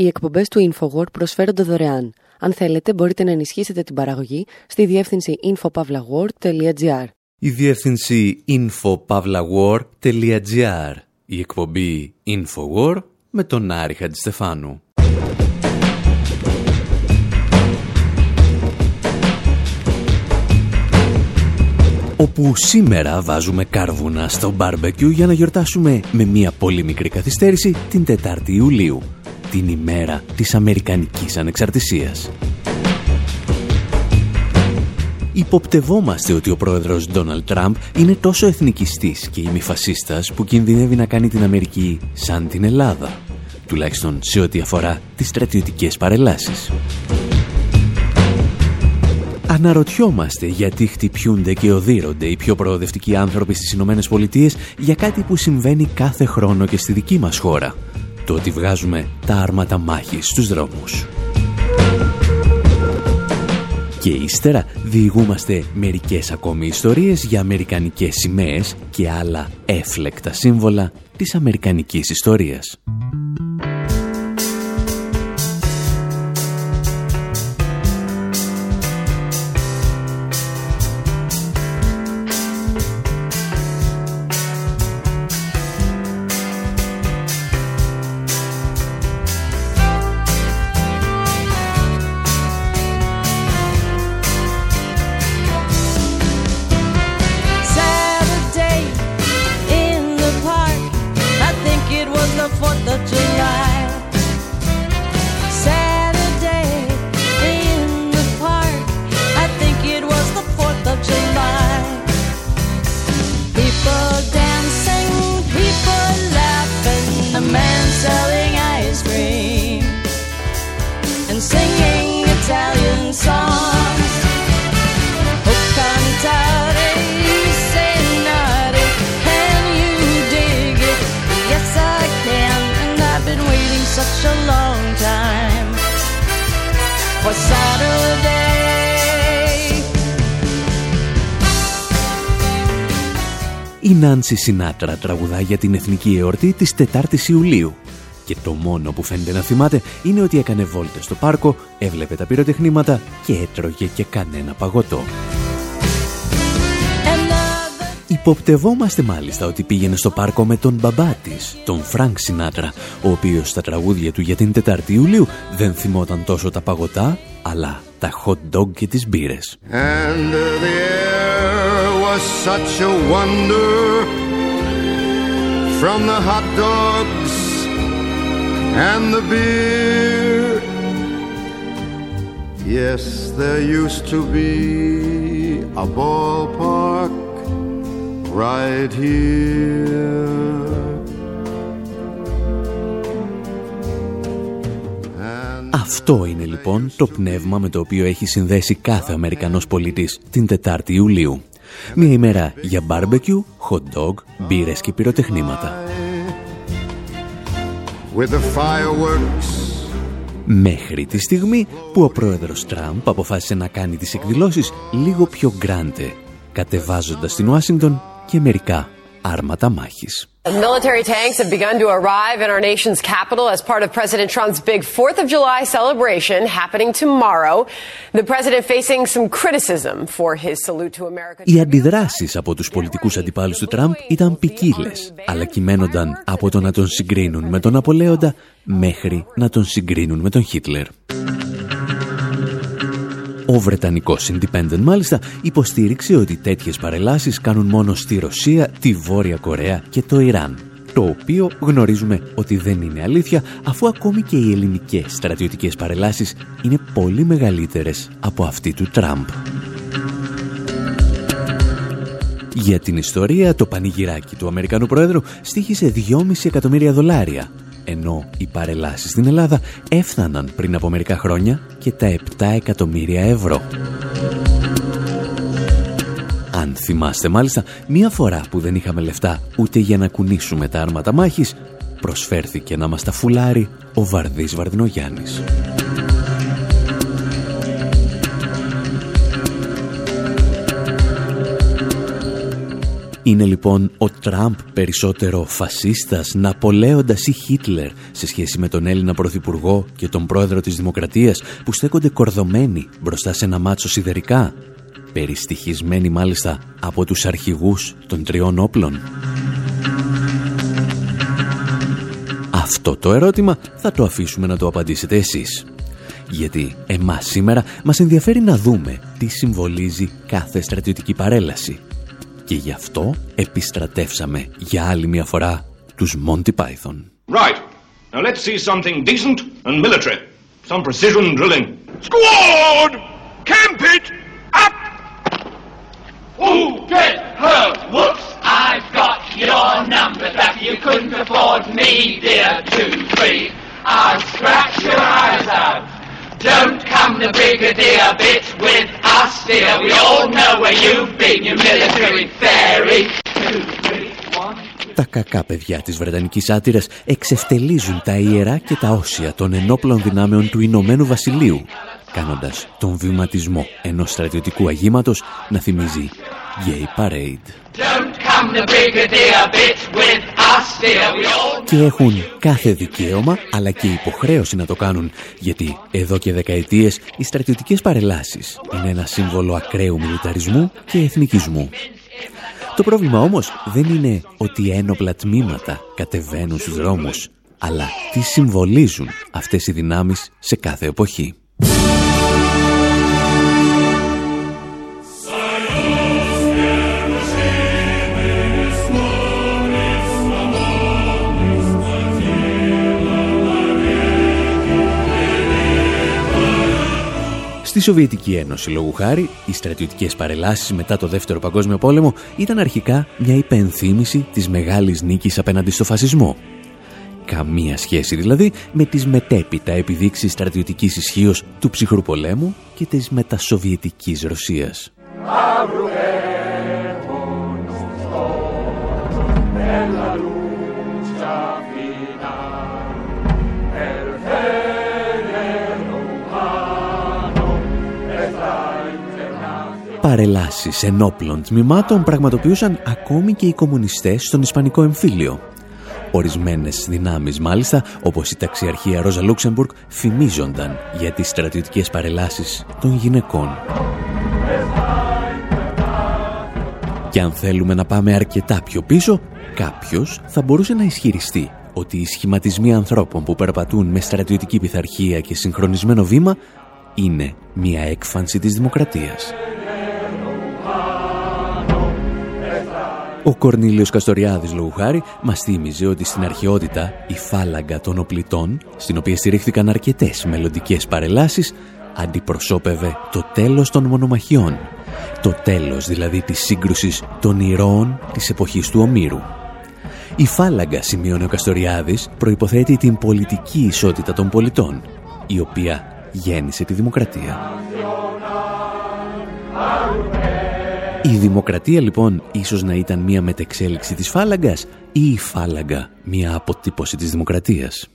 Οι εκπομπές του InfoWord προσφέρονται δωρεάν. Αν θέλετε, μπορείτε να ενισχύσετε την παραγωγή στη διεύθυνση infopavlagor.gr. Η διεύθυνση infopavlagor.gr. Η εκπομπή InfoWord με τον Άρη Χατζηστεφάνου. όπου σήμερα βάζουμε κάρβουνα στο μπάρμπεκιου για να γιορτάσουμε με μια πολύ μικρή καθυστέρηση την 4η Ιουλίου, την ημέρα της Αμερικανικής Ανεξαρτησίας. Υποπτευόμαστε ότι ο πρόεδρος Ντόναλτ Τραμπ είναι τόσο εθνικιστής και ημιφασίστας που κινδυνεύει να κάνει την Αμερική σαν την Ελλάδα, τουλάχιστον σε ό,τι αφορά τις στρατιωτικές παρελάσεις. Αναρωτιόμαστε γιατί χτυπιούνται και οδύρονται οι πιο προοδευτικοί άνθρωποι στις Ηνωμένες Πολιτείες για κάτι που συμβαίνει κάθε χρόνο και στη δική μας χώρα. Το ότι βγάζουμε τα άρματα μάχης στους δρόμους. Και ύστερα διηγούμαστε μερικές ακόμη ιστορίες για αμερικανικές σημαίες και άλλα έφλεκτα σύμβολα της αμερικανικής ιστορίας. Η Νάνση Σινάτρα τραγουδά για την εθνική εορτή της 4ης Ιουλίου. Και το μόνο που φαίνεται να θυμάται είναι ότι έκανε βόλτες στο πάρκο, έβλεπε τα πυροτεχνήματα και έτρωγε και κανένα παγωτό. Υποπτευόμαστε μάλιστα ότι πήγαινε στο πάρκο με τον μπαμπά της, τον Φρανκ Σινάτρα, ο οποίος στα τραγούδια του για την 4η Ιουλίου δεν θυμόταν τόσο τα παγωτά, αλλά τα hot dog και τις μπύρες. And the air was such a wonder. From the hot dogs and the beer. Yes, there used to be a ballpark right here. Αυτό είναι λοιπόν το πνεύμα με το οποίο έχει συνδέσει κάθε Αμερικανός πολίτης την 4η Ιουλίου. Μια ημέρα για μπάρμπεκιου, hot dog, μπύρες και πυροτεχνήματα. Μέχρι τη στιγμή που ο πρόεδρος Τραμπ αποφάσισε να κάνει τις εκδηλώσεις λίγο πιο γκράντε, κατεβάζοντας στην Ουάσιγκτον και μερικά άρματα μάχης. Military tanks have begun to arrive in our nation's capital as part of President Trump's big 4th of July celebration happening tomorrow. The president facing some criticism for his salute to America. Οι αντιδράσεις από τους πολιτικούς αντιπάλους του Τραμπ ήταν ποικίλε, αλλά κυμαίνονταν από το να τον συγκρίνουν με τον Απολέοντα μέχρι να τον συγκρίνουν με τον Χίτλερ. Ο Βρετανικός Independent μάλιστα υποστήριξε ότι τέτοιες παρελάσεις κάνουν μόνο στη Ρωσία, τη Βόρεια Κορέα και το Ιράν. Το οποίο γνωρίζουμε ότι δεν είναι αλήθεια αφού ακόμη και οι ελληνικές στρατιωτικές παρελάσεις είναι πολύ μεγαλύτερες από αυτή του Τραμπ. Για την ιστορία, το πανηγυράκι του Αμερικανού Πρόεδρου στήχησε 2,5 εκατομμύρια δολάρια ενώ οι παρελάσεις στην Ελλάδα έφταναν πριν από μερικά χρόνια και τα 7 εκατομμύρια ευρώ. Αν θυμάστε μάλιστα, μία φορά που δεν είχαμε λεφτά ούτε για να κουνήσουμε τα άρματα μάχης, προσφέρθηκε να μας τα φουλάρει ο Βαρδής Βαρδινογιάννης. Είναι λοιπόν ο Τραμπ περισσότερο φασίστας, Ναπολέοντας ή Χίτλερ σε σχέση με τον Έλληνα Πρωθυπουργό και τον Πρόεδρο της Δημοκρατίας που στέκονται κορδωμένοι μπροστά σε ένα μάτσο σιδερικά, περιστοιχισμένοι μάλιστα από τους αρχηγούς των τριών όπλων. Αυτό το ερώτημα θα το αφήσουμε να το απαντήσετε εσείς. Γιατί εμάς σήμερα μας ενδιαφέρει να δούμε τι συμβολίζει κάθε στρατιωτική παρέλαση. Και γι' αυτό επιστρατεύσαμε για άλλη μια φορά τους Monty Python. Right. Now let's see something decent and military. Some precision drilling. Squad! Camp it! Up! Who get hurt? Whoops! I've got your number that you couldn't afford me, dear. Two, three. I'll scratch your eyes out. Don't come the brigadier bit with us, dear. We all know where you've been, you military fairy. Two, three, one. Τα κακά παιδιά της Βρετανικής Άτυρας εξευτελίζουν τα ιερά και τα όσια των ενόπλων δυνάμεων του Ηνωμένου Βασιλείου, κάνοντας τον βηματισμό ενός στρατιωτικού αγήματος να θυμίζει Gay Parade. Don't come the brigadier bit with us, dear. We all Και έχουν κάθε δικαίωμα αλλά και υποχρέωση να το κάνουν γιατί εδώ και δεκαετίες οι στρατιωτικές παρελάσεις είναι ένα σύμβολο ακραίου μιλιταρισμού και εθνικισμού. Το πρόβλημα όμως δεν είναι ότι ένοπλα τμήματα κατεβαίνουν στους δρόμους, αλλά τι συμβολίζουν αυτές οι δυνάμεις σε κάθε εποχή. Στη Σοβιετική Ένωση, λόγου χάρη, οι στρατιωτικές παρελάσεις μετά το Δεύτερο Παγκόσμιο Πόλεμο ήταν αρχικά μια υπενθύμηση της μεγάλης νίκης απέναντι στο φασισμό. Καμία σχέση δηλαδή με τις μετέπειτα επιδείξεις στρατιωτικής ισχύως του ψυχρού πολέμου και της μετασοβιετικής Ρωσίας. Παρελάσεις ενόπλων τμήματων πραγματοποιούσαν ακόμη και οι κομμουνιστές στον Ισπανικό εμφύλιο. Ορισμένες δυνάμεις μάλιστα, όπως η ταξιαρχία Ρόζα Λούξεμπουργκ, φημίζονταν για τις στρατιωτικές παρελάσεις των γυναικών. Και αν θέλουμε να πάμε αρκετά πιο πίσω, κάποιος θα μπορούσε να ισχυριστεί ότι οι σχηματισμοί ανθρώπων που περπατούν με στρατιωτική πειθαρχία και συγχρονισμένο βήμα είναι μια έκφανση της δημοκρατίας. Ο Κορνίλιος Καστοριάδης λόγου χάρη μας θύμιζε ότι στην αρχαιότητα η φάλαγγα των οπλιτών, στην οποία στηρίχθηκαν αρκετές μελλοντικές παρελάσεις, αντιπροσώπευε το τέλος των μονομαχιών. Το τέλος δηλαδή της σύγκρουσης των ηρώων της εποχής του Ομήρου. Η φάλαγγα, σημείωνε ο Καστοριάδης, προϋποθέτει την πολιτική ισότητα των πολιτών, η οποία γέννησε τη δημοκρατία. Η δημοκρατία λοιπόν ίσως να ήταν μία μετεξέλιξη της φάλαγγας ή η φάλαγγα μία αποτύπωση της δημοκρατίας.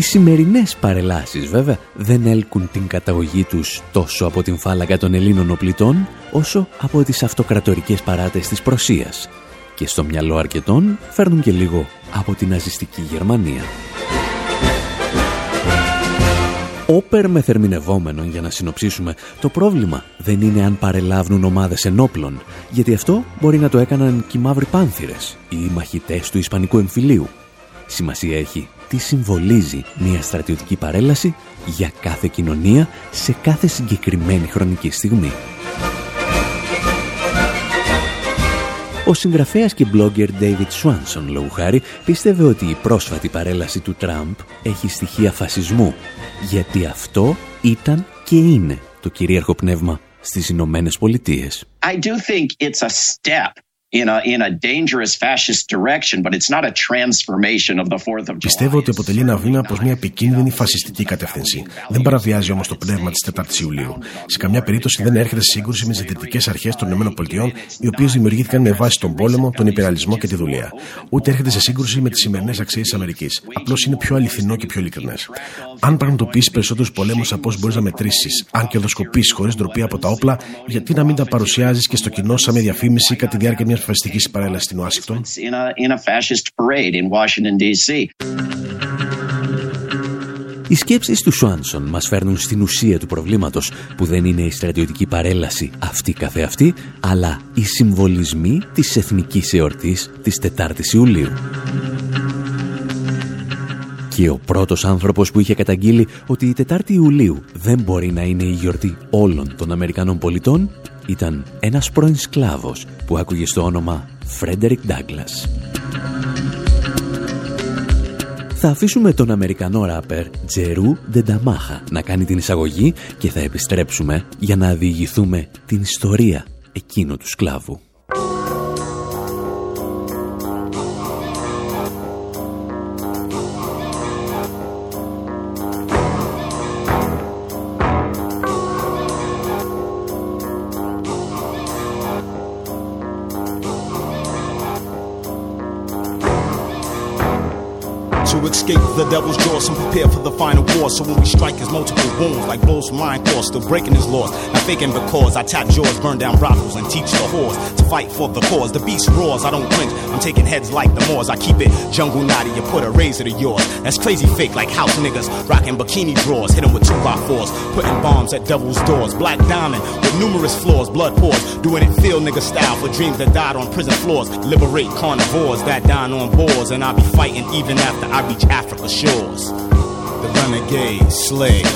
Οι σημερινές παρελάσεις βέβαια δεν έλκουν την καταγωγή τους τόσο από την φάλαγγα των Ελλήνων οπλιτών όσο από τις αυτοκρατορικές παράτες της Προσίας και στο μυαλό αρκετών φέρνουν και λίγο από την ναζιστική Γερμανία. Όπερ με θερμινευόμενον για να συνοψίσουμε, το πρόβλημα δεν είναι αν παρελάβουν ομάδες ενόπλων, γιατί αυτό μπορεί να το έκαναν και οι μαύροι πάνθυρες ή οι μαχητές του Ισπανικού εμφυλίου. Σημασία έχει τι συμβολίζει μια στρατιωτική παρέλαση για κάθε κοινωνία σε κάθε συγκεκριμένη χρονική στιγμή. Ο συγγραφέας και blogger David Swanson, λόγου χάρη, πίστευε ότι η πρόσφατη παρέλαση του Τραμπ έχει στοιχεία φασισμού, γιατί αυτό ήταν και είναι το κυρίαρχο πνεύμα στις Ηνωμένες Πολιτείες. I do think it's a step Πιστεύω ότι αποτελεί ένα βήμα προς μια επικίνδυνη φασιστική κατεύθυνση. Δεν παραβιάζει όμως το πνεύμα της 4η Ιουλίου. Σε καμιά περίπτωση δεν έρχεται σε σύγκρουση με τις δυτικές αρχές των ΗΠΑ, οι οποίες δημιουργήθηκαν με βάση τον πόλεμο, τον υπεραλισμό και τη δουλεία. Ούτε έρχεται σε σύγκρουση με τις σημερινές αξίες της Αμερικής. Απλώς είναι πιο αληθινό και πιο ειλικρινές. Αν πραγματοποιήσει περισσότερους πολέμους από όσου μπορείς να μετρήσεις, αν και οδοσκοπεί χωρίς ντροπή από τα όπλα, γιατί να μην τα παρουσιάζεις και στο κοινό σαν με διαφήμιση κατά τη διάρκεια μιας φασιστική παρέλαση στην Ουάσιγκτον. Οι σκέψεις του Σουάνσον μας φέρνουν στην ουσία του προβλήματος που δεν είναι η στρατιωτική παρέλαση αυτή καθεαυτή, αλλά οι συμβολισμοί της εθνικής εορτής της 4ης Ιουλίου. Και ο πρώτος άνθρωπος που είχε καταγγείλει ότι η 4η Ιουλίου δεν μπορεί να είναι η γιορτή όλων των Αμερικανών πολιτών ήταν ένας πρώην σκλάβος που άκουγε στο όνομα Φρέντερικ Ντάγκλας. Θα αφήσουμε τον Αμερικανό ράπερ Τζερού Ντενταμάχα να κάνει την εισαγωγή και θα επιστρέψουμε για να διηγηθούμε την ιστορία εκείνου του σκλάβου. The devil's jaws and prepare for the final war. So when we strike his multiple wounds like blows from line course, still breaking his laws. Not faking because I tap jaws, burn down brothels, and teach the whores to fight for the cause. The beast roars, I don't cringe. I'm taking heads like the Moors. I keep it jungle naughty, you put a razor to yours. That's crazy fake like house niggas rocking bikini drawers, hitting with two by fours, putting bombs at devil's doors. Black diamond with numerous flaws, blood pours, doing it field nigga style for dreams that died on prison floors. Liberate carnivores that dine on boars, and I'll be fighting even after I reach Africa shores. The renegade slave.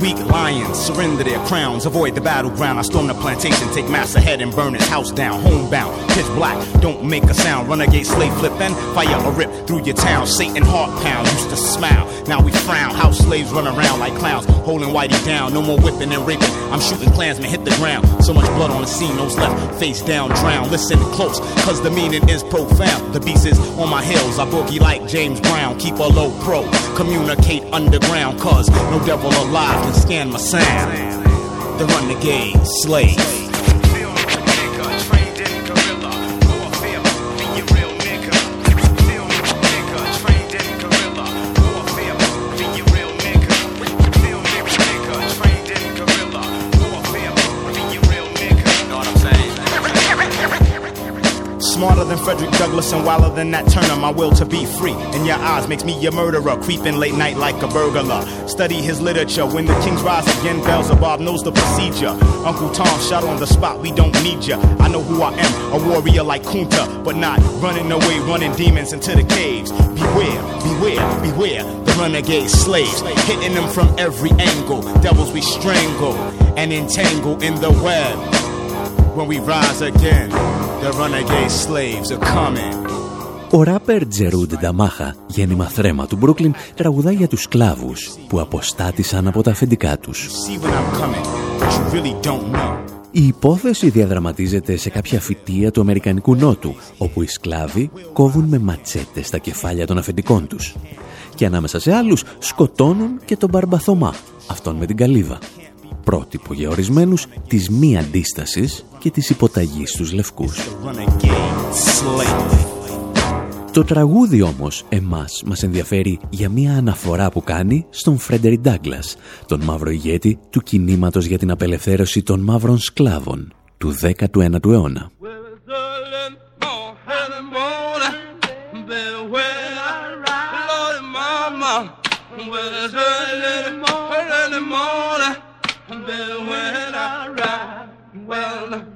Weak lions surrender their crowns, avoid the battleground. I storm the plantation, take mass ahead and burn his house down. Homebound, pitch black, don't make a sound. Renegade slave flip and fire a rip through your town. Satan heart pound, used to smile. Now we frown. House slaves run around like clowns, holding Whitey down. No more whipping and raping. I'm shooting clansmen hit the ground. So much blood on the scene, those left face down, drown. Listen close, cause the meaning is profound. The beast is on my heels. I boogie like James Brown. Keep a low pro, communicate underground, cause no devil alive can scan my sound. The renegade slave. Smarter than Frederick Douglass and wilder than that Turner. My will to be free in your eyes makes me your murderer, creeping late night like a burglar. Study his literature. When the kings rise again, Beelzebub knows the procedure. Uncle Tom shot on the spot. We don't need ya. I know who I am, a warrior like Kunta, but not running away, running demons into the caves. Beware, beware, beware. The renegade slaves hitting them from every angle. Devils we strangle and entangle in the web. When we rise again. The renegade slaves are coming. Ο ράπερ Τζερούντ Νταμάχα, γέννημα θρέμα του Μπρούκλιν, τραγουδάει για τους σκλάβους που αποστάτησαν από τα αφεντικά τους. Η υπόθεση διαδραματίζεται σε κάποια φυτεία του Αμερικανικού Νότου, όπου οι σκλάβοι κόβουν με ματσέτες τα κεφάλια των αφεντικών τους. Και ανάμεσα σε άλλους σκοτώνουν και τον Μπαρμπαθωμά, αυτόν με την καλύβα πρότυπο για ορισμένους της μη αντίστασης και της υποταγής στους λευκούς. Το τραγούδι όμως εμάς μας ενδιαφέρει για μια αναφορά που κάνει στον Φρέντερι Ντάγκλας, τον μαύρο ηγέτη του κινήματος για την απελευθέρωση των μαύρων σκλάβων του 19ου αιώνα. But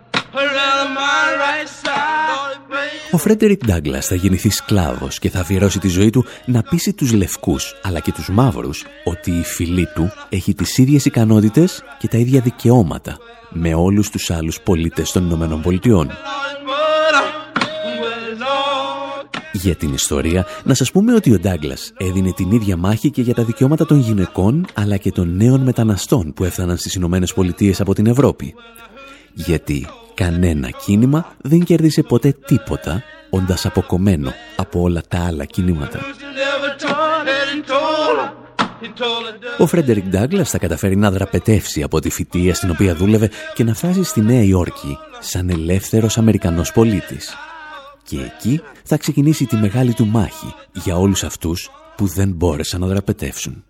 Ο Φρέντερικ Ντάγκλας θα γεννηθεί σκλάβος και θα αφιερώσει τη ζωή του να πείσει τους λευκούς αλλά και τους μαύρους ότι η φυλή του έχει τις ίδιες ικανότητες και τα ίδια δικαιώματα με όλους τους άλλους πολίτες των Ηνωμένων Πολιτειών. Για την ιστορία, να σας πούμε ότι ο Ντάγκλας έδινε την ίδια μάχη και για τα δικαιώματα των γυναικών αλλά και των νέων μεταναστών που έφταναν στις Ηνωμένες Πολιτείες από την Ευρώπη. Γιατί κανένα κίνημα δεν κέρδισε ποτέ τίποτα όντας αποκομμένο από όλα τα άλλα κινήματα. Ο Φρέντερικ Ντάγκλας θα καταφέρει να δραπετεύσει από τη φοιτεία στην οποία δούλευε και να φτάσει στη Νέα Υόρκη σαν ελεύθερος Αμερικανός πολίτης. Και εκεί θα ξεκινήσει τη μεγάλη του μάχη για όλους αυτούς που δεν μπόρεσαν να δραπετεύσουν.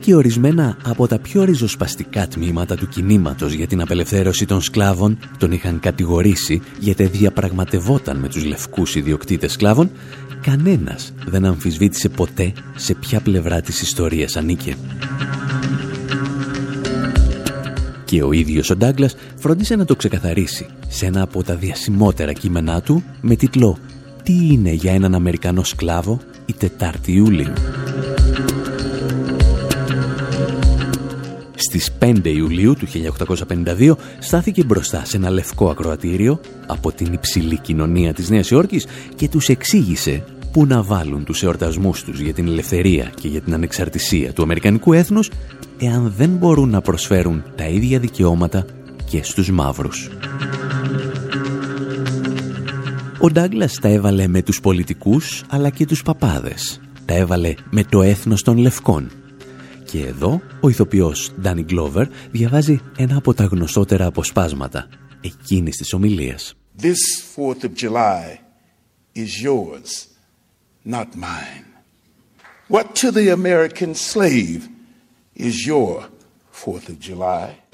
Αν και ορισμένα από τα πιο ριζοσπαστικά τμήματα του κινήματος για την απελευθέρωση των σκλάβων τον είχαν κατηγορήσει γιατί διαπραγματευόταν με τους λευκούς ιδιοκτήτες σκλάβων, κανένας δεν αμφισβήτησε ποτέ σε ποια πλευρά της ιστορίας ανήκε. Και ο ίδιος ο Ντάγκλας φρόντισε να το ξεκαθαρίσει σε ένα από τα διασημότερα κείμενά του με τίτλο «Τι είναι για έναν Αμερικανό σκλάβο η 4η Ιουλίου». Στις 5 Ιουλίου του 1852 στάθηκε μπροστά σε ένα λευκό ακροατήριο από την υψηλή κοινωνία της Νέας Υόρκης και τους εξήγησε που να βάλουν τους εορτασμούς τους για την ελευθερία και για την ανεξαρτησία του Αμερικανικού έθνους εάν δεν μπορούν να προσφέρουν τα ίδια δικαιώματα και στους μαύρους. Ο Ντάγκλας τα έβαλε με τους πολιτικούς αλλά και τους παπάδες. Τα έβαλε με το έθνος των λευκών και εδώ ο ηθοποιός Ντάνι Γκλόβερ διαβάζει ένα από τα γνωστότερα αποσπάσματα εκείνης της ομιλίας. This 4th of July is yours, not mine. What to the American slave is your 4th of July?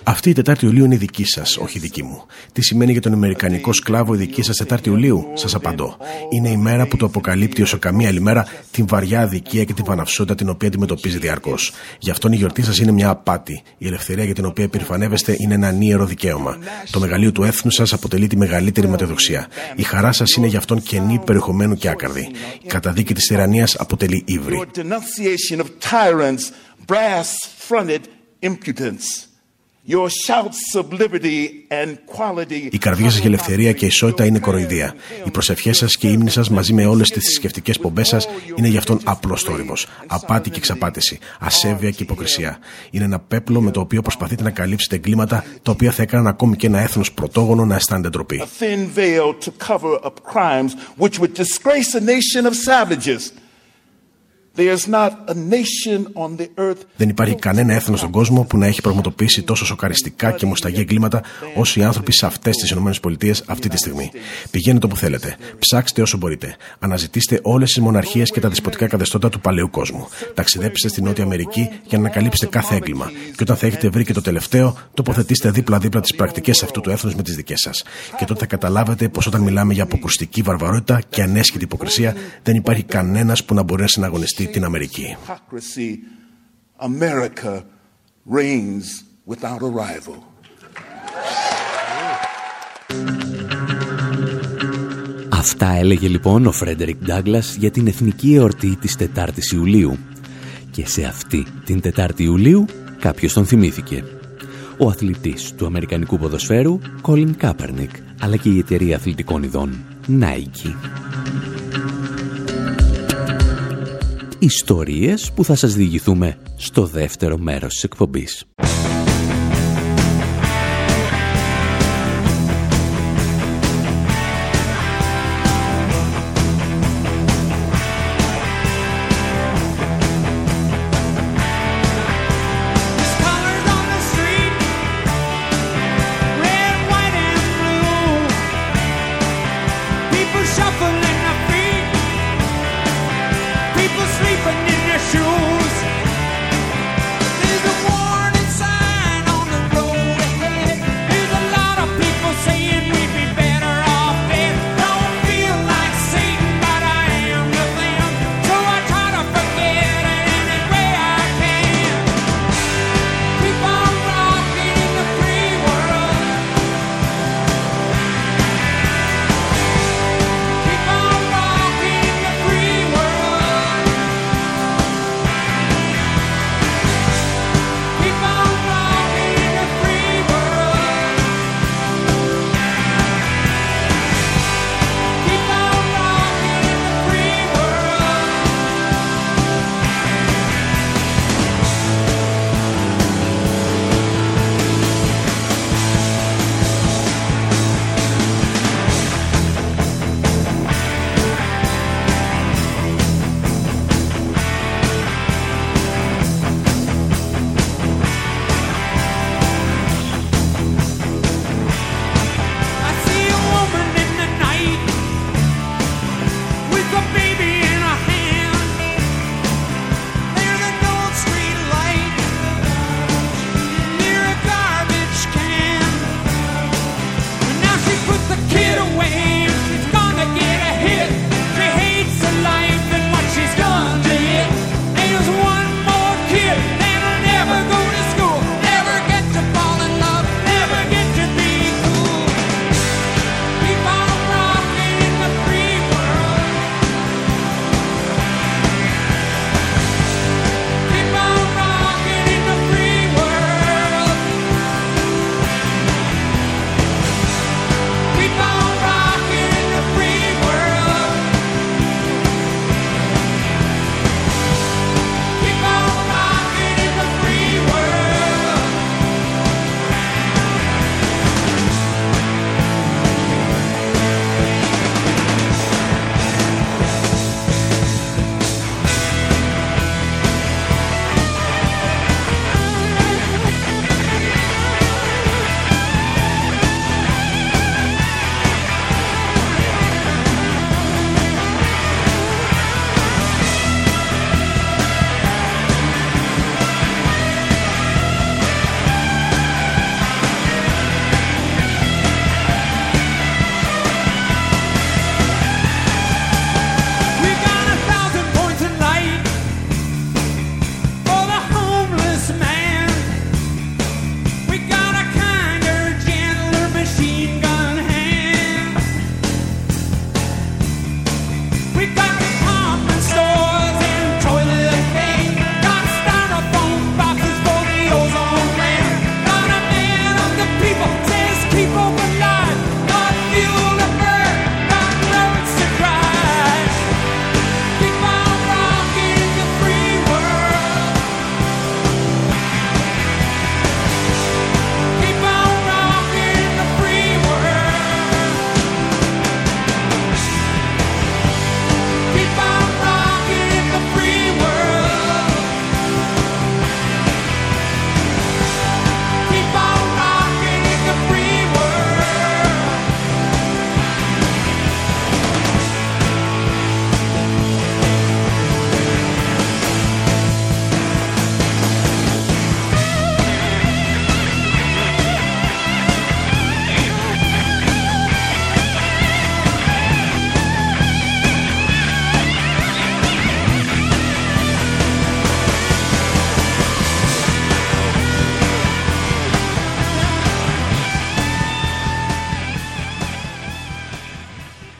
Αυτή η Τετάρτη Ιουλίου είναι δική σας, όχι δική μου. Τι σημαίνει για τον Αμερικανικό σκλάβο η δική σας Τετάρτη Ιουλίου, σας απαντώ. Είναι η μέρα που το αποκαλύπτει όσο καμία άλλη μέρα την βαριά αδικία και την βαναυσότητα την οποία αντιμετωπίζει διαρκώς. Γι' αυτόν η γιορτή σας είναι μια απάτη. Η ελευθερία για την οποία υπερηφανεύεστε είναι ένα ανίερο δικαίωμα. Το μεγαλείο του έθνου σας αποτελεί τη μεγαλύτερη ματαιοδοξία. Η χαρά σας είναι γι' αυτόν κενή περιεχομένου και άκαρδη. Η καταδίκη της τυραννίας αποτελεί ύβρι. Η καρδιά σας για ελευθερία και ισότητα είναι κοροϊδία. Οι προσευχές σας και οι ύμνοι σας μαζί με όλες τις θρησκευτικές πομπές σας είναι γι' αυτόν απλός θόρυβος. Απάτη και εξαπάτηση. Ασέβεια και υποκρισία. Είναι ένα πέπλο με το οποίο προσπαθείτε να καλύψετε εγκλήματα τα οποία θα έκαναν ακόμη και ένα έθνος πρωτόγονο να αισθάνεται ντροπή. Δεν υπάρχει κανένα έθνος στον κόσμο που να έχει πραγματοποιήσει τόσο σοκαριστικά και μουσταγή εγκλήματα όσο οι άνθρωποι σε αυτές τις ΗΠΑ αυτή τη στιγμή. Πηγαίνετε όπου θέλετε. Ψάξτε όσο μπορείτε. Αναζητήστε όλες τις μοναρχίες και τα δεσποτικά καθεστώτα του παλαιού κόσμου. Ταξιδέψτε στη Νότια Αμερική για να ανακαλύψετε κάθε έγκλημα. Και όταν θα έχετε βρει και το τελευταίο, τοποθετήστε δίπλα-δίπλα τις πρακτικές αυτού του έθνους με τις δικές σας. Και τότε θα καταλάβετε πως όταν μιλάμε για αποκρουστική βαρβαρότητα και ανέσχυτη υποκρισία, δεν υπάρχει κανένας που να μπορεί να συναγωνιστεί την Αμερική. Αυτά έλεγε λοιπόν ο Φρέντερικ Ντάγκλας για την εθνική εορτή της 4ης Ιουλίου. Και σε αυτή την 4η Ιουλίου κάποιος τον θυμήθηκε. Ο αθλητής του Αμερικανικού ποδοσφαίρου Κόλιν Κάπερνικ, αλλά και η εταιρεία αθλητικών ειδών Nike. Ιστορίες που θα σας διηγηθούμε στο δεύτερο μέρος της εκπομπής.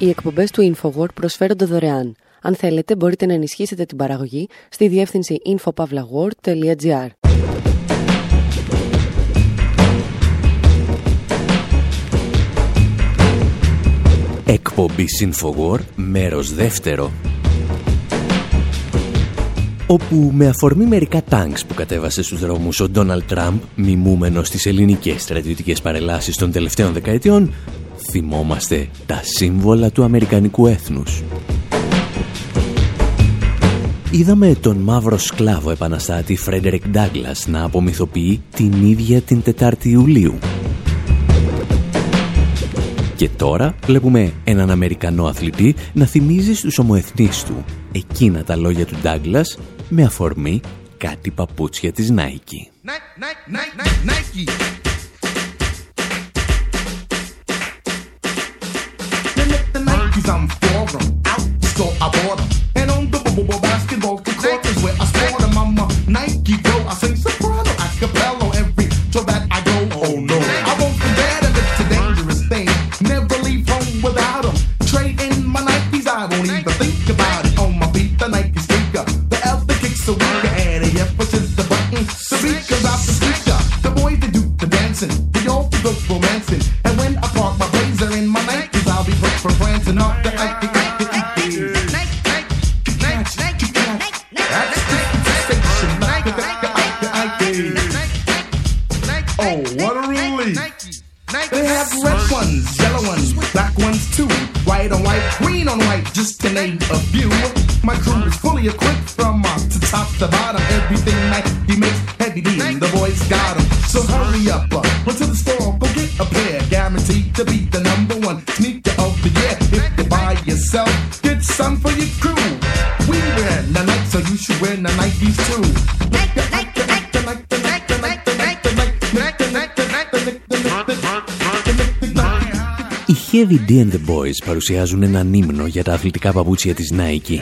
Οι εκπομπές του InfoWord προσφέρονται δωρεάν. Αν θέλετε, μπορείτε να ενισχύσετε την παραγωγή στη διεύθυνση infopavlagor.gr. Εκπομπή InfoWord, μέρος δεύτερο όπου με αφορμή μερικά τάγκς που κατέβασε στους δρόμους ο Ντόναλτ Τραμπ, μιμούμενος στις ελληνικές στρατιωτικές παρελάσεις των τελευταίων δεκαετιών, θυμόμαστε τα σύμβολα του Αμερικανικού έθνους. Είδαμε τον μαύρο σκλάβο επαναστάτη Φρέντερικ Ντάγκλας να απομυθοποιεί την ίδια την 4η Ιουλίου. Και τώρα βλέπουμε έναν Αμερικανό αθλητή να θυμίζει στους ομοεθνείς του εκείνα τα λόγια του Ντάγκλας με αφορμή κάτι παπούτσια της Nike. I'm for White on white, green on white, just to name a few. My crew is fully equipped from top to top to bottom. Everything Nike makes heavy D, the boys got them. So hurry up, uh, run to the store, go get a pair. Guaranteed to be the number one sneaker of the year. If you buy yourself, get some for your crew. We wear the Nike, so you should wear the Nikes too. Heavy D and the Boys παρουσιάζουν έναν ύμνο για τα αθλητικά παπούτσια της Nike.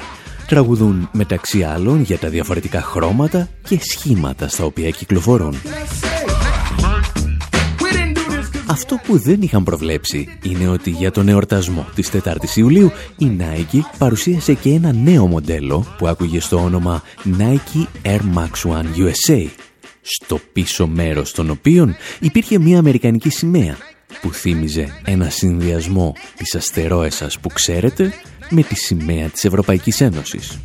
Τραγουδούν μεταξύ άλλων για τα διαφορετικά χρώματα και σχήματα στα οποία κυκλοφορούν. Αυτό που δεν είχαν προβλέψει είναι ότι για τον εορτασμό της 4ης Ιουλίου η Nike παρουσίασε και ένα νέο μοντέλο που άκουγε στο όνομα Nike Air Max One USA στο πίσω μέρος των οποίων υπήρχε μια αμερικανική σημαία που θύμιζε ένα συνδυασμό της αστερόεσας που ξέρετε με τη σημαία της Ευρωπαϊκής Ένωσης.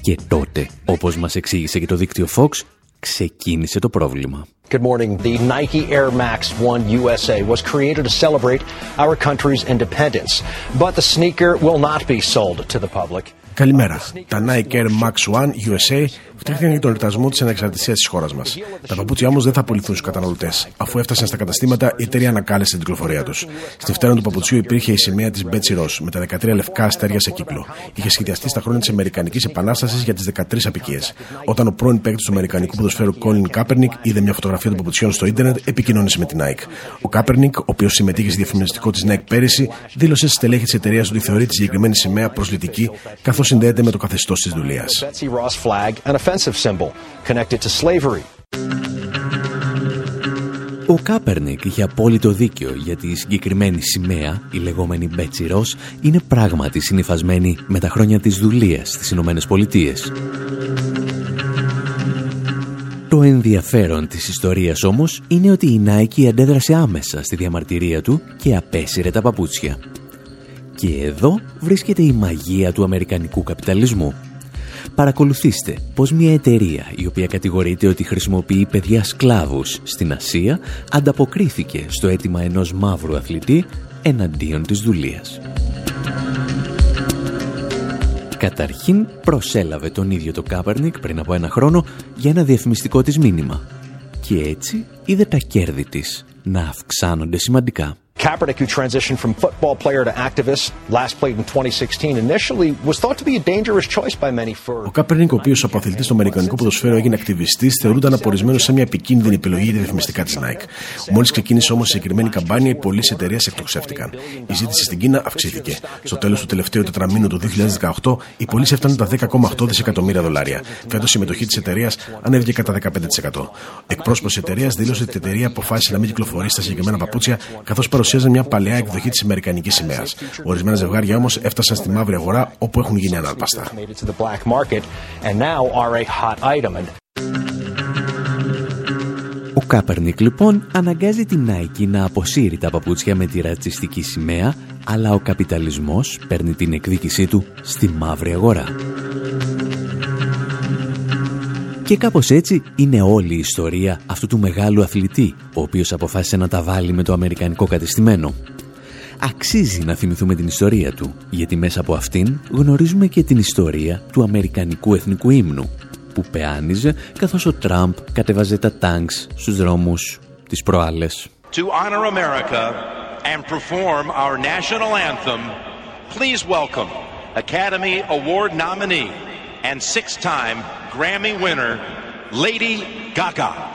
Και τότε, όπως μας εξήγησε και το δίκτυο Fox, ξεκίνησε το πρόβλημα. Good morning. The Nike Air Max 1 USA was created to celebrate our country's independence, but the sneaker will not be sold to the public. Καλημέρα. Τα Nike Air Max One USA φτιάχτηκαν για τον εορτασμό της ανεξαρτησίας της χώρας μας. Τα παπούτσια όμως δεν θα απολυθούν στους καταναλωτές. Αφού έφτασαν στα καταστήματα, η εταιρεία ανακάλεσε την κυκλοφορία τους. Στη φτέρα του παπουτσιού υπήρχε η σημαία της Betsy Ross με τα 13 λευκά αστέρια σε κύκλο. Είχε σχεδιαστεί στα χρόνια της Αμερικανικής Επανάστασης για τις 13 απικίες. Όταν ο πρώην παίκτης του Αμερικανικού ποδοσφαίρου Colin Kaepernick είδε μια φωτογραφία των παπουτσιών στο ίντερνετ, επικοινώνησε με την Nike. Ο Kaepernick, ο οποίος συμμετείχε στη διαφημιστικό της Nike πέρυσι, δήλωσε στη στελέχη της εταιρείας ότι θεωρεί τη συγκεκριμένη σημαία προσλητική, καθώς συνδέεται με το καθεστώς της δουλεία. Ο Κάπερνικ είχε απόλυτο δίκιο γιατί η συγκεκριμένη σημαία, η λεγόμενη Μπέτσι Ρος, είναι πράγματι συνειφασμένη με τα χρόνια της δουλείας στις Ηνωμένες Πολιτείες. Το ενδιαφέρον της ιστορίας όμως είναι ότι η Nike αντέδρασε άμεσα στη διαμαρτυρία του και απέσυρε τα παπούτσια. Και εδώ βρίσκεται η μαγεία του αμερικανικού καπιταλισμού. Παρακολουθήστε πως μια εταιρεία η οποία κατηγορείται ότι χρησιμοποιεί παιδιά σκλάβους στην Ασία ανταποκρίθηκε στο αίτημα ενός μαύρου αθλητή εναντίον της δουλείας. Καταρχήν προσέλαβε τον ίδιο το Κάπερνικ πριν από ένα χρόνο για ένα διαφημιστικό της μήνυμα και έτσι είδε τα κέρδη της να αυξάνονται σημαντικά. Kaepernick, who transitioned from football player to activist, last played in 2016, initially was thought to be a dangerous choice by many for. Ο Κάπερνικ, ο οποίος από αθλητή στο Αμερικανικό ποδοσφαίρο έγινε ακτιβιστής, θεωρούνταν απορρισμένο σε μια επικίνδυνη επιλογή για διαφημιστικά της Nike. Μόλις ξεκίνησε όμως η συγκεκριμένη καμπάνια, οι πωλήσει εταιρεία εκτοξεύτηκαν. Η ζήτηση στην Κίνα αυξήθηκε. Στο τέλος του τελευταίου τετραμήνου του 2018, οι πωλήσεις έφταναν τα 10,8 δισεκατομμύρια δολάρια. Φέτος η συμμετοχή της εταιρείας ανέβηκε κατά 15%. Εκπρόσωπος της εταιρείας δήλωσε ότι η εταιρεία αποφάσισε να μην κυκλοφορήσει στα συγκεκριμένα παπούτσια, καθώς παρουσίαζαν μια παλαιά εκδοχή της Αμερικανικής σημαίας. Ορισμένα ζευγάρια όμως έφτασαν στη μαύρη αγορά όπου έχουν γίνει ανάρπαστα. Ο Κάπερνικ λοιπόν αναγκάζει την Nike να αποσύρει τα παπούτσια με τη ρατσιστική σημαία, αλλά ο καπιταλισμός παίρνει την εκδίκησή του στη μαύρη αγορά. Και κάπως έτσι είναι όλη η ιστορία αυτού του μεγάλου αθλητή, ο οποίος αποφάσισε να τα βάλει με το αμερικανικό κατεστημένο. Αξίζει να θυμηθούμε την ιστορία του, γιατί μέσα από αυτήν γνωρίζουμε και την ιστορία του αμερικανικού εθνικού ύμνου, που πεάνιζε καθώς ο Τραμπ κατεβάζε τα τάγκς στους δρόμους της προάλλες. To honor America and perform our national anthem, please welcome Academy Award nominee and six-time Grammy winner, Lady Gaga.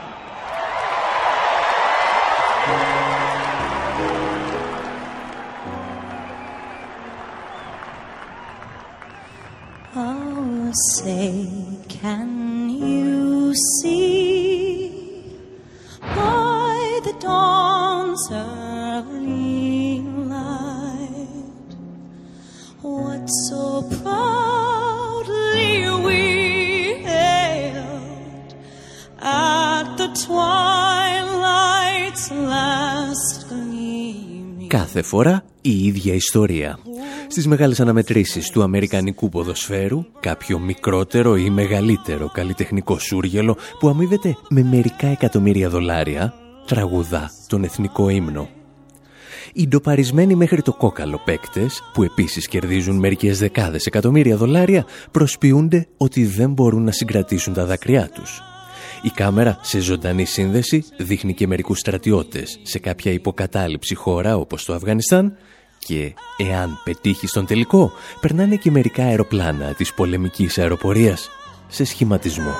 Oh, say, can Κάθε φορά η ίδια ιστορία στις μεγάλες αναμετρήσεις του αμερικανικού ποδοσφαίρου κάποιο μικρότερο ή μεγαλύτερο καλλιτεχνικό σούργελο που αμείβεται με μερικά εκατομμύρια δολάρια τραγουδά τον εθνικό ύμνο. Οι ντοπαρισμένοι μέχρι το κόκαλο παίκτες, που επίσης κερδίζουν μερικές δεκάδες εκατομμύρια δολάρια, προσποιούνται ότι δεν μπορούν να συγκρατήσουν τα δάκρυά τους. Η κάμερα σε ζωντανή σύνδεση δείχνει και μερικούς στρατιώτες σε κάποια υποκατάληψη χώρα όπως το Αφγανιστάν και εάν πετύχει στον τελικό, περνάνε και μερικά αεροπλάνα της πολεμικής αεροπορίας σε σχηματισμό.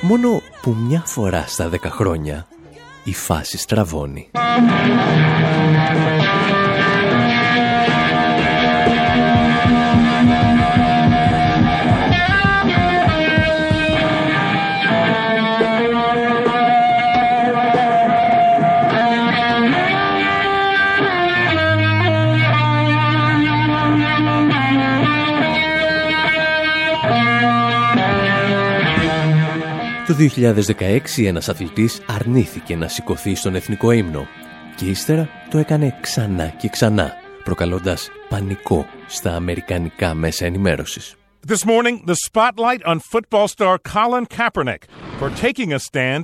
Μόνο που μια φορά στα δέκα χρόνια η φάση στραβώνει. 2016 ένας αθλητής αρνήθηκε να σηκωθεί στον εθνικό ύμνο και ύστερα το έκανε ξανά και ξανά, προκαλώντας πανικό στα αμερικανικά μέσα ενημέρωσης. This morning, the spotlight on football star Colin Kaepernick for taking a stand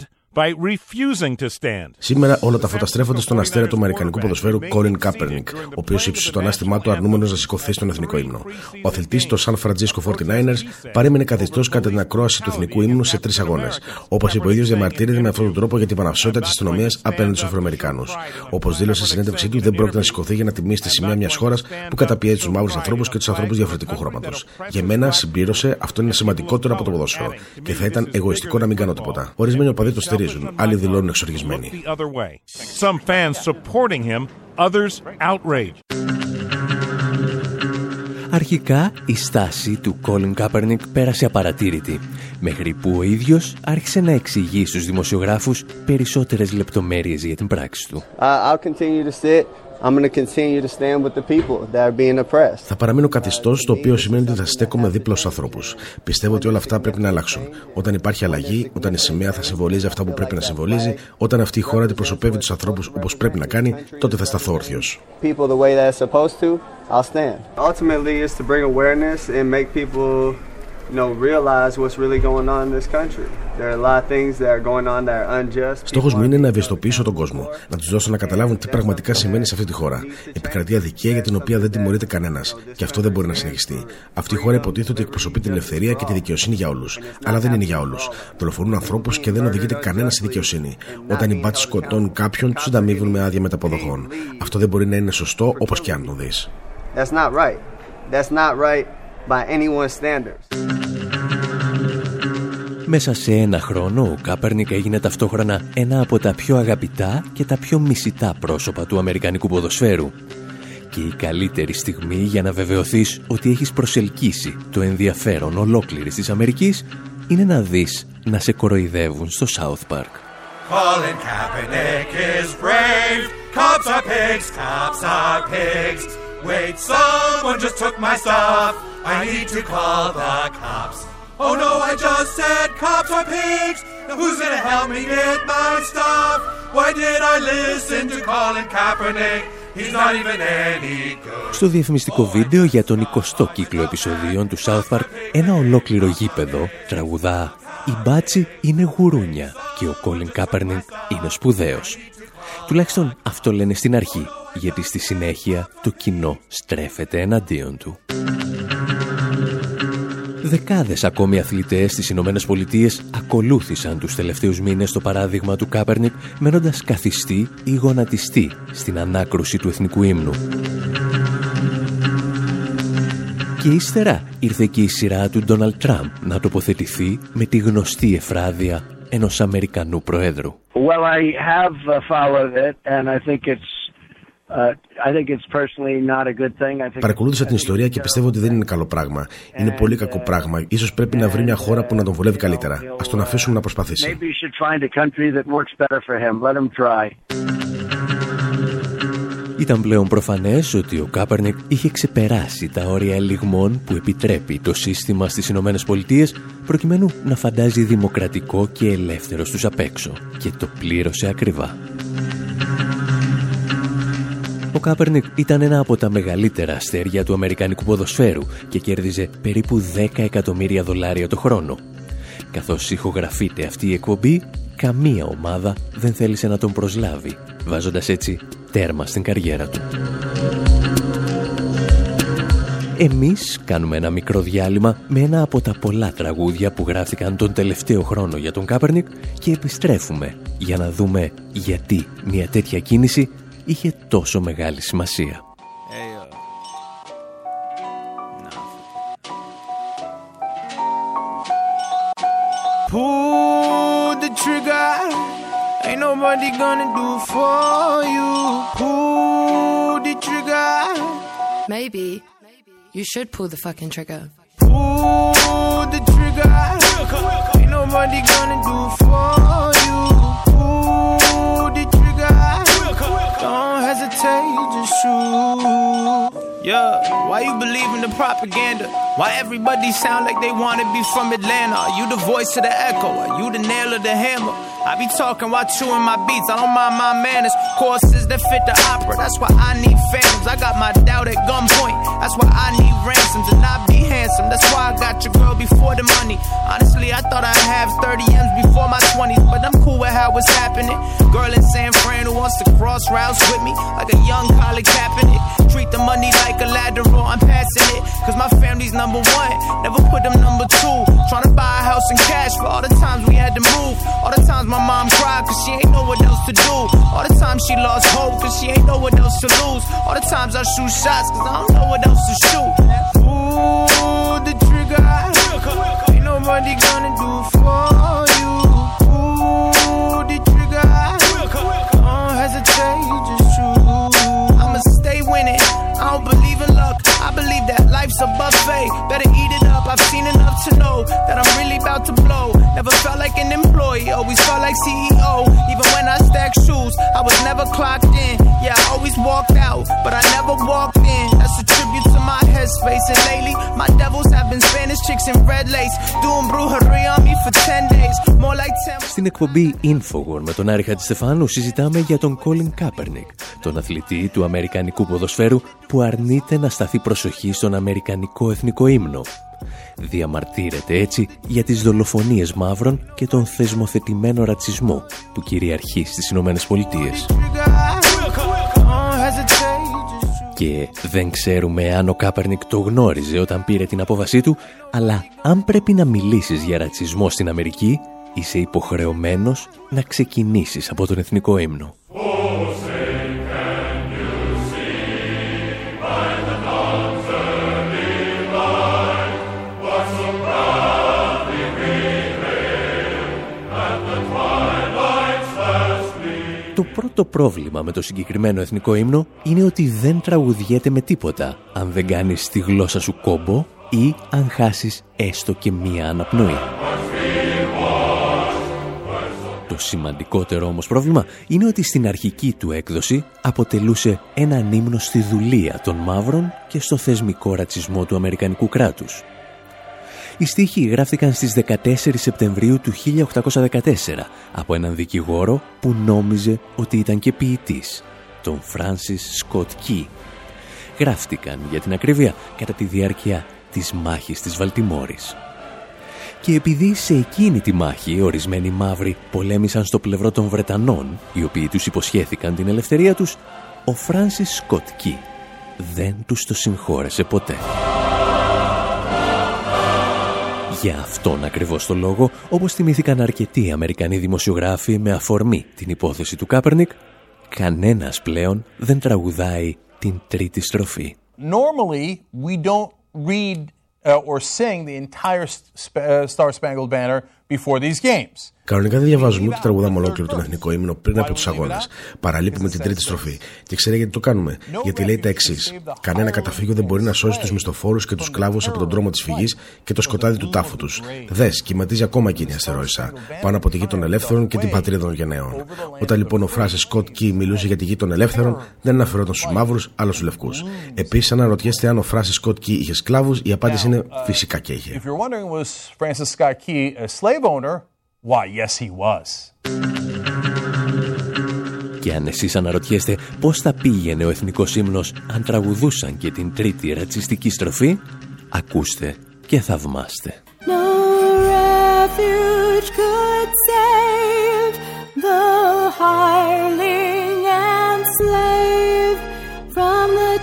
Σήμερα όλα τα φώτα στρέφονται στον αστέρα του Αμερικανικού ποδοσφαίρου Colin Kaepernick, ο οποίος ύψωσε το ανάστημά του αρνούμενος να σηκωθεί στον εθνικό ύμνο. Ο αθλητής των San Francisco 49ers παρέμεινε καθιστός κατά την ακρόαση του εθνικού ύμνου σε τρεις αγώνες. Όπως είπε ο ίδιος, διαμαρτύρεται με αυτόν τον τρόπο για την παναυσότητα της αστυνομίας απέναντι στους Αφροαμερικάνους. Όπως δήλωσε στη συνέντευξή του, δεν πρόκειται να σηκωθεί για να τιμήσει τη σημαία μιας χώρας που καταπιέζει τους μαύρους ανθρώπους και τους ανθρώπους διαφορετικού χρώματος. Για μένα, συμπλήρωσε, αυτό είναι σημαντικότερο από το ποδόσφαιρο και θα ήταν εγωιστικό να μην κάνω τίποτα. Ορισμένοι οπαδοί το στηρίζουν, άλλοι δηλώνουν εξοργισμένοι. Αρχικά η στάση του Colin Kaepernick πέρασε απαρατήρητη, μέχρι που ο ίδιος άρχισε να εξηγεί στους δημοσιογράφους περισσότερες λεπτομέρειες για την πράξη του. Θα παραμείνω καθιστός, το οποίο σημαίνει ότι θα στέκομαι δίπλα στους ανθρώπους. Πιστεύω ότι όλα αυτά πρέπει να αλλάξουν. Όταν υπάρχει αλλαγή, όταν η σημαία θα συμβολίζει αυτά που πρέπει να συμβολίζει, όταν αυτή η χώρα αντιπροσωπεύει τους ανθρώπους όπως πρέπει να κάνει, τότε θα σταθώ όρθιος. Ultimately, is to bring awareness and make people Στόχος μου είναι να ευαισθητοποιήσω τον κόσμο, να τους δώσω να καταλάβουν τι πραγματικά σημαίνει σε αυτή τη χώρα. Επικρατεία δικαία για την οποία δεν τιμωρείται κανένας. Και αυτό δεν μπορεί να συνεχιστεί. Αυτή η χώρα υποτίθεται ότι εκπροσωπεί την ελευθερία και τη δικαιοσύνη για όλους. Αλλά δεν είναι για όλους. Δολοφονούν ανθρώπους και δεν οδηγείται κανένας στη δικαιοσύνη. Όταν οι μπάτσοι σκοτώνουν κάποιον, τους ανταμείβουν με άδεια μεταποδοχών. Αυτό δεν μπορεί να είναι σωστό όπως και αν το δεις. That's not right. That's not right by anyone's standards. Μέσα σε ένα χρόνο ο Κάπερνικ έγινε ταυτόχρονα ένα από τα πιο αγαπητά και τα πιο μισητά πρόσωπα του Αμερικανικού ποδοσφαίρου. Και η καλύτερη στιγμή για να βεβαιωθείς ότι έχεις προσελκύσει το ενδιαφέρον ολόκληρης της Αμερικής είναι να δεις να σε κοροϊδεύουν στο South Park. Colin Kaepernick is brave. Cops are pigs, cops are pigs. Wait, someone just took my stuff. I need to call the cops. Oh no, I just said cops are pigs. Now who's gonna help me get my stuff? Why did I listen to Colin Kaepernick? He's not even any good. Στο διαφημιστικό βίντεο για τον 20ο κύκλο επεισοδίων του South Park, ένα ολόκληρο γήπεδο τραγουδά «Η μπάτσι είναι γουρούνια και ο Colin Kaepernick είναι σπουδαίος». Τουλάχιστον αυτό λένε στην αρχή, γιατί στη συνέχεια το κοινό στρέφεται εναντίον του. Δεκάδες ακόμη αθλητές στις Ηνωμένες Πολιτείες ακολούθησαν τους τελευταίους μήνες το παράδειγμα του Κάπερνικ μένοντας καθιστή ή γονατιστή στην ανάκρουση του εθνικού ύμνου. Και ύστερα ήρθε και η σειρά του Ντόναλτ Τραμπ να τοποθετηθεί με τη γνωστή εφράδια ενός Αμερικανού Προέδρου. Well, I have uh, followed it and I think it's uh, Παρακολούθησα την ιστορία και πιστεύω ότι δεν είναι καλό πράγμα. Είναι πολύ κακό πράγμα. Ίσως πρέπει να βρει μια χώρα που να τον βολεύει καλύτερα. Ας τον αφήσουμε να προσπαθήσει. Ήταν πλέον προφανές ότι ο Κάπερνεκ είχε ξεπεράσει τα όρια ελιγμών που επιτρέπει το σύστημα στις Ηνωμένες Πολιτείες προκειμένου να φαντάζει δημοκρατικό και ελεύθερο στους απ' έξω και το πλήρωσε ακριβά. Ο Κάπερνικ ήταν ένα από τα μεγαλύτερα αστέρια του Αμερικανικού ποδοσφαίρου και κέρδιζε περίπου 10 εκατομμύρια δολάρια το χρόνο. Καθώς ηχογραφείται αυτή η εκπομπή, καμία ομάδα δεν θέλησε να τον προσλάβει, βάζοντας έτσι τέρμα στην καριέρα του. Εμείς κάνουμε ένα μικρό διάλειμμα με ένα από τα πολλά τραγούδια που γράφτηκαν τον τελευταίο χρόνο για τον Κάπερνικ και επιστρέφουμε για να δούμε γιατί μια τέτοια κίνηση είχε τόσο μεγάλη σημασία. Pull the trigger. Ain't nobody gonna do for you. Pull the trigger. Maybe you should pull the fucking trigger. Pull the trigger. Ain't nobody gonna do for you. Pull the trigger. Don't hesitate, just shoot. Yeah, why you believe in the propaganda? Why everybody sound like they wanna be from Atlanta? Are you the voice of the echo? Are you the nail of the hammer? I be talking while chewing my beats. I don't mind my manners. Courses that fit the opera. That's why I need phantoms. I got my doubt at gunpoint. That's why I need ransoms and not be handsome. That's why I got your girl before the money. Honestly, I thought I'd have 30 M's It's happening. Girl in San Fran who wants to cross routes with me like a young Colin Kaepernick. Treat the money like a lateral. I'm passing it, cause my family's number one. Never put them number two. Trying to buy a house in cash for all the times we had to move. All the times my mom cried, cause she ain't know what else to do. All the times she lost hope, cause she ain't know what else to lose. All the times I shoot shots, cause I don't know what else to shoot. Ooh, the trigger. Ain't nobody gonna do for know that I'm really about to blow. Never felt like an employee, always felt like CEO. Even when I stacked shoes, I was never clocked in. Yeah, I always walked out, but I never walked in. That's a tribute to my headspace. And lately, my devils have been Spanish chicks in red lace. Doing brujery on me for 10 days. More like 10. Στην εκπομπή Infowar με τον Άρη Χατζηστεφάνου συζητάμε για τον Colin Kaepernick, τον αθλητή του Αμερικανικού ποδοσφαίρου που αρνείται να σταθεί προσοχή στον Αμερικανικό εθνικό ύμνο. Διαμαρτύρεται έτσι για τις δολοφονίες μαύρων και τον θεσμοθετημένο ρατσισμό που κυριαρχεί στις Ηνωμένες Πολιτείες. Και δεν ξέρουμε αν ο Κάπερνικ το γνώριζε όταν πήρε την απόβασή του, αλλά αν πρέπει να μιλήσεις για ρατσισμό στην Αμερική, είσαι υποχρεωμένος να ξεκινήσεις από τον εθνικό ύμνο. Το πρώτο πρόβλημα με το συγκεκριμένο εθνικό ύμνο είναι ότι δεν τραγουδιέται με τίποτα αν δεν κάνεις τη γλώσσα σου κόμπο ή αν χάσεις έστω και μία αναπνοή. Το σημαντικότερο όμως πρόβλημα είναι ότι στην αρχική του έκδοση αποτελούσε ένα ύμνο στη δουλεία των μαύρων και στο θεσμικό ρατσισμό του Αμερικανικού κράτους. Οι στίχοι γράφτηκαν στις 14 Σεπτεμβρίου του 1814 από έναν δικηγόρο που νόμιζε ότι ήταν και ποιητής, τον Φράνσις Σκοτ Κι. Γράφτηκαν για την ακρίβεια κατά τη διάρκεια της μάχης της Βαλτιμόρης. Και επειδή σε εκείνη τη μάχη ορισμένοι μαύροι πολέμησαν στο πλευρό των Βρετανών, οι οποίοι τους υποσχέθηκαν την ελευθερία τους, ο Φράνσις Σκοτ Κι δεν τους το συγχώρεσε ποτέ. Για αυτόν ακριβώς το λόγο, όπως θυμήθηκαν αρκετοί Αμερικανοί δημοσιογράφοι με αφορμή την υπόθεση του Κάπερνικ, κανένας πλέον δεν τραγουδάει την τρίτη στροφή. Normally, we don't read uh, or sing the entire uh, Star Spangled Banner before these games. Κανονικά δεν διαβάζουμε ούτε τραγουδάμε ολόκληρο τον εθνικό ύμνο πριν από τους αγώνες. Παραλείπουμε την τρίτη στροφή. Και ξέρετε γιατί το κάνουμε; Γιατί λέει τα εξής. Κανένα καταφύγιο δεν μπορεί να σώσει τους μισθοφόρους και τους σκλάβου από τον δρόμο της φυγής και το σκοτάδι του τάφου τους. Δες, κυματίζει ακόμα εκείνη η αστερόησα. Πάνω από τη γη των ελεύθερων και την πατρίδα των γενναίων. Όταν λοιπόν ο Φράσε Σκοτ Κι μιλούσε για τη γη των ελεύθερων, δεν αναφερόταν στους μαύρους, αλλά στους λευκούς. Επίσης, αν αναρωτιέστε αν ο Φράσε Σκοτ Κι είχε σκλάβους, η απάντηση είναι φυσικά και είχε. Why, yes he was. Και αν εσείς αναρωτιέστε πώς θα πήγαινε ο εθνικός ύμνος αν τραγουδούσαν και την τρίτη ρατσιστική στροφή, ακούστε και θαυμάστε. No refuge could save the hireling and slave from the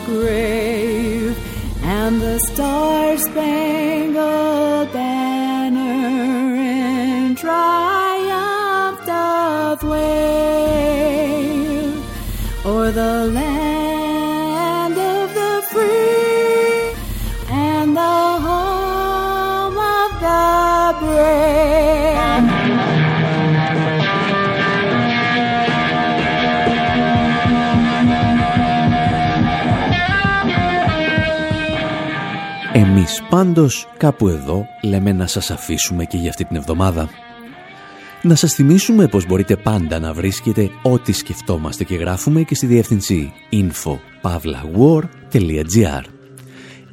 grave and the star-spangled banner in triumph doth wave o'er the land of the free and the home of the brave. Εμείς πάντως κάπου εδώ λέμε να σας αφήσουμε και για αυτή την εβδομάδα. Να σας θυμίσουμε πως μπορείτε πάντα να βρίσκετε ό,τι σκεφτόμαστε και γράφουμε και στη διεύθυνση info.pavlawar.gr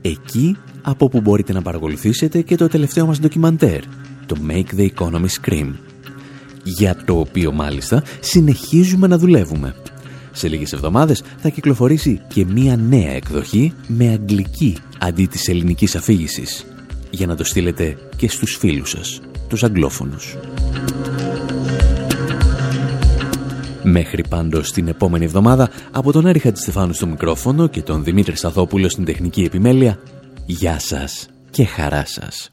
Εκεί από που μπορείτε να παρακολουθήσετε και το τελευταίο μας ντοκιμαντέρ, το Make the Economy Scream, για το οποίο μάλιστα συνεχίζουμε να δουλεύουμε. Σε λίγες εβδομάδες θα κυκλοφορήσει και μία νέα εκδοχή με αγγλική αντί της ελληνικής αφήγησης για να το στείλετε και στους φίλους σας, τους αγγλόφωνους. Μέχρι πάντως την επόμενη εβδομάδα, από τον Άρη Χατζηστεφάνου στο μικρόφωνο και τον Δημήτρη Σαθόπουλο στην τεχνική επιμέλεια, γεια σας και χαρά σας.